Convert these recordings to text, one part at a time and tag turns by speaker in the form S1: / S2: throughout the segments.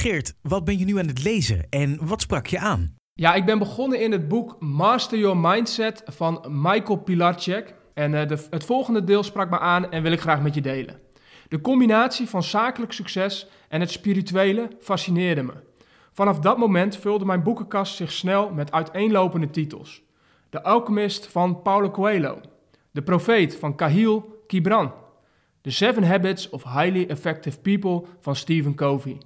S1: Geert, wat ben je nu aan het lezen en wat sprak je aan?
S2: Ja, ik ben begonnen in het boek Master Your Mindset van Michael Pilarczyk. En uh, de, het volgende deel sprak me aan en wil ik graag met je delen. De combinatie van zakelijk succes en het spirituele fascineerde me. Vanaf dat moment vulde mijn boekenkast zich snel met uiteenlopende titels. De Alchemist van Paulo Coelho. De Profeet van Kahil Gibran. The Seven Habits of Highly Effective People van Stephen Covey.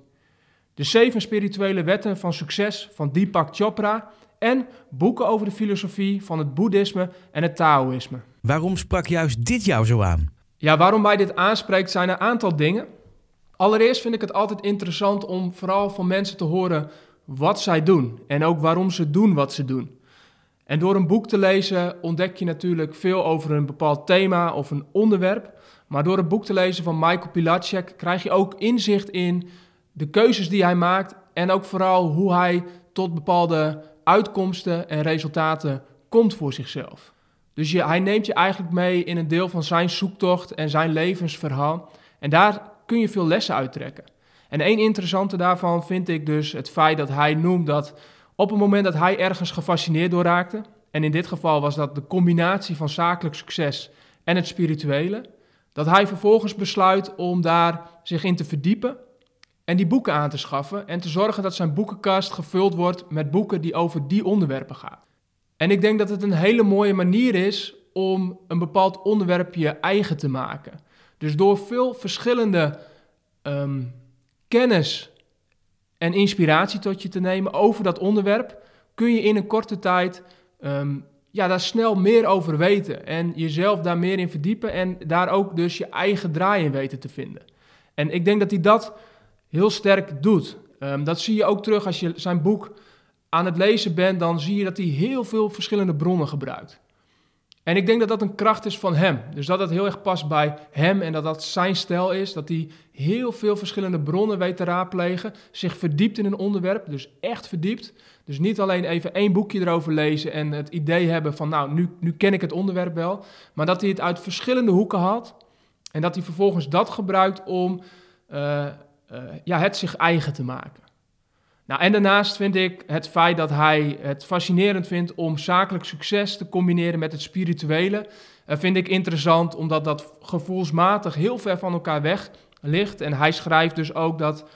S2: De Zeven Spirituele Wetten van Succes van Deepak Chopra. En boeken over de filosofie van het Boeddhisme en het Taoïsme.
S1: Waarom sprak juist dit jou zo aan?
S2: Ja, waarom mij dit aanspreekt zijn een aantal dingen. Allereerst vind ik het altijd interessant om vooral van mensen te horen wat zij doen en ook waarom ze doen wat ze doen. En door een boek te lezen ontdek je natuurlijk veel over een bepaald thema of een onderwerp. Maar door het boek te lezen van Michael Pilatschek krijg je ook inzicht in de keuzes die hij maakt en ook vooral hoe hij tot bepaalde uitkomsten en resultaten komt voor zichzelf. Dus hij neemt je eigenlijk mee in een deel van zijn zoektocht en zijn levensverhaal. En daar kun je veel lessen uittrekken. En één interessante daarvan vind ik dus het feit dat hij noemt dat op het moment dat hij ergens gefascineerd door raakte, en in dit geval was dat de combinatie van zakelijk succes en het spirituele, dat hij vervolgens besluit om daar zich in te verdiepen en die boeken aan te schaffen en te zorgen dat zijn boekenkast gevuld wordt met boeken die over die onderwerpen gaan. En ik denk dat het een hele mooie manier is om een bepaald onderwerp je eigen te maken. Dus door veel verschillende ehm, kennis en inspiratie tot je te nemen over dat onderwerp, kun je in een korte tijd ehm, ja, daar snel meer over weten. En jezelf daar meer in verdiepen en daar ook dus je eigen draai in weten te vinden. En ik denk dat hij dat heel sterk doet. Ehm, dat zie je ook terug als je zijn boek aan het lezen bent, dan zie je dat hij heel veel verschillende bronnen gebruikt. En ik denk dat dat een kracht is van hem. Dus dat dat heel erg past bij hem en dat dat zijn stijl is. Dat hij heel veel verschillende bronnen weet te raadplegen. Zich verdiept in een onderwerp, dus echt verdiept. Dus niet alleen even één boekje erover lezen en het idee hebben van nou, nu, nu ken ik het onderwerp wel. Maar dat hij het uit verschillende hoeken haalt. En dat hij vervolgens dat gebruikt om uh, ja, het zich eigen te maken. Nou, en daarnaast vind ik het feit dat hij het fascinerend vindt om zakelijk succes te combineren met het spirituele, uh, vind ik interessant omdat dat gevoelsmatig heel ver van elkaar weg ligt. En hij schrijft dus ook dat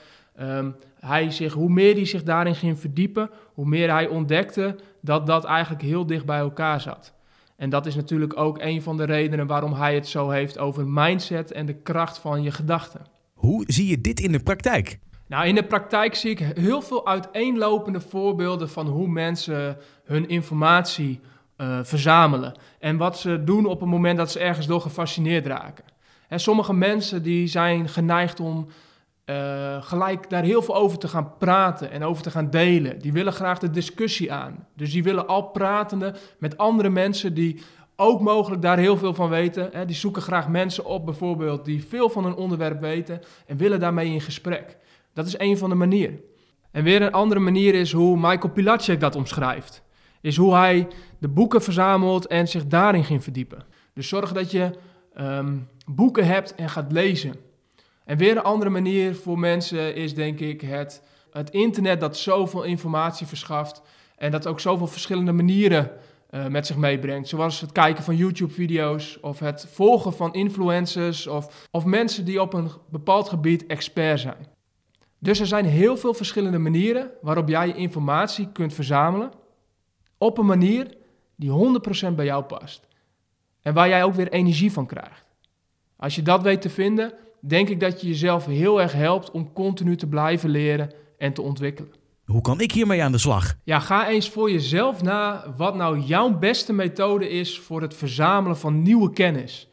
S2: um, hij zich, hoe meer hij zich daarin ging verdiepen, hoe meer hij ontdekte dat dat eigenlijk heel dicht bij elkaar zat. En dat is natuurlijk ook een van de redenen waarom hij het zo heeft over mindset en de kracht van je gedachten.
S1: Hoe zie je dit in de praktijk?
S2: Nou, in de praktijk zie ik heel veel uiteenlopende voorbeelden van hoe mensen hun informatie uh, verzamelen. En wat ze doen op het moment dat ze ergens door gefascineerd raken. En sommige mensen die zijn geneigd om uh, gelijk daar heel veel over te gaan praten en over te gaan delen. Die willen graag de discussie aan. Dus die willen al pratende met andere mensen die ook mogelijk daar heel veel van weten. Hè. Die zoeken graag mensen op bijvoorbeeld die veel van een onderwerp weten en willen daarmee in gesprek. Dat is een van de manieren. En weer een andere manier is hoe Michael Pilatschek dat omschrijft. Is hoe hij de boeken verzamelt en zich daarin ging verdiepen. Dus zorg dat je um, boeken hebt en gaat lezen. En weer een andere manier voor mensen is denk ik het, het internet dat zoveel informatie verschaft. En dat ook zoveel verschillende manieren uh, met zich meebrengt. Zoals het kijken van YouTube-video's of het volgen van influencers of, of mensen die op een bepaald gebied expert zijn. Dus er zijn heel veel verschillende manieren waarop jij je informatie kunt verzamelen op een manier die 100% bij jou past. En waar jij ook weer energie van krijgt. Als je dat weet te vinden, denk ik dat je jezelf heel erg helpt om continu te blijven leren en te ontwikkelen.
S1: Hoe kan ik hiermee aan de slag?
S2: Ja, ga eens voor jezelf na wat nou jouw beste methode is voor het verzamelen van nieuwe kennis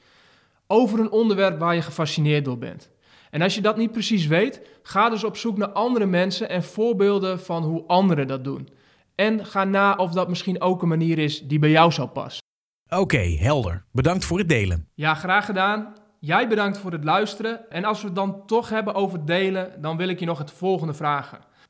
S2: over een onderwerp waar je gefascineerd door bent. En als je dat niet precies weet, ga dus op zoek naar andere mensen en voorbeelden van hoe anderen dat doen. En ga na of dat misschien ook een manier is die bij jou zou passen.
S1: Oké, helder. Bedankt voor het delen.
S2: Ja, graag gedaan. Jij bedankt voor het luisteren. En als we het dan toch hebben over delen, dan wil ik je nog het volgende vragen.